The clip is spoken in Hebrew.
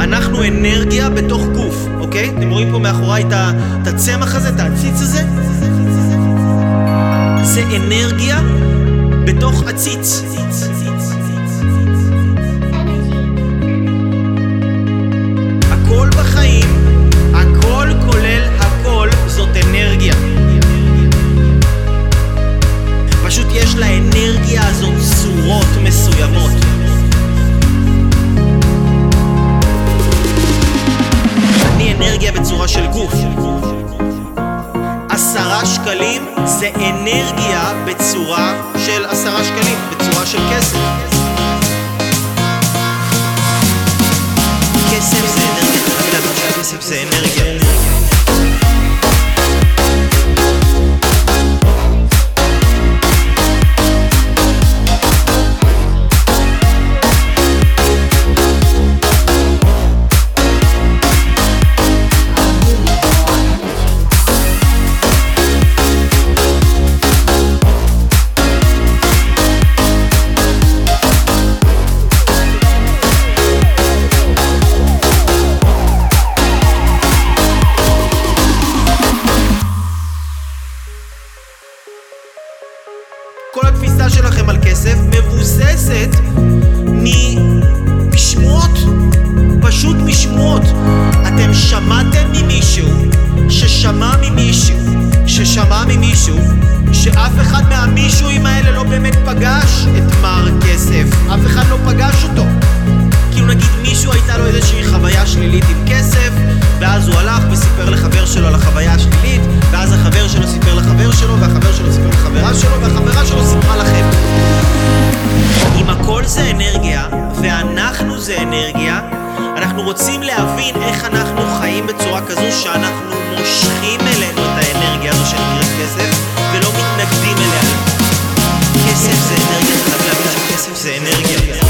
אנחנו אנרגיה בתוך גוף, אוקיי? אתם רואים פה מאחוריי את הצמח הזה, את העציץ הזה? זה אנרגיה בתוך עציץ. גוף. עשרה שקלים זה אנרגיה בצורה של עשרה שקלים, בצורה של כסף. כסף זה אנרגיה, שכסף זה אנרגיה. שלכם על כסף מבוססת משמועות, פשוט משמועות. אתם שמעתם ממישהו ששמע ממישהו ששמע ממישהו שאף אחד מהמישהוים האלה לא באמת פגש את מר כסף. אף אחד לא פגש אותו. אנחנו רוצים להבין איך אנחנו חיים בצורה כזו שאנחנו מושכים אלינו את האנרגיה הזו שנקראת כסף ולא מתנגדים אליה. כסף זה אנרגיה, חייב להבין שכסף זה אנרגיה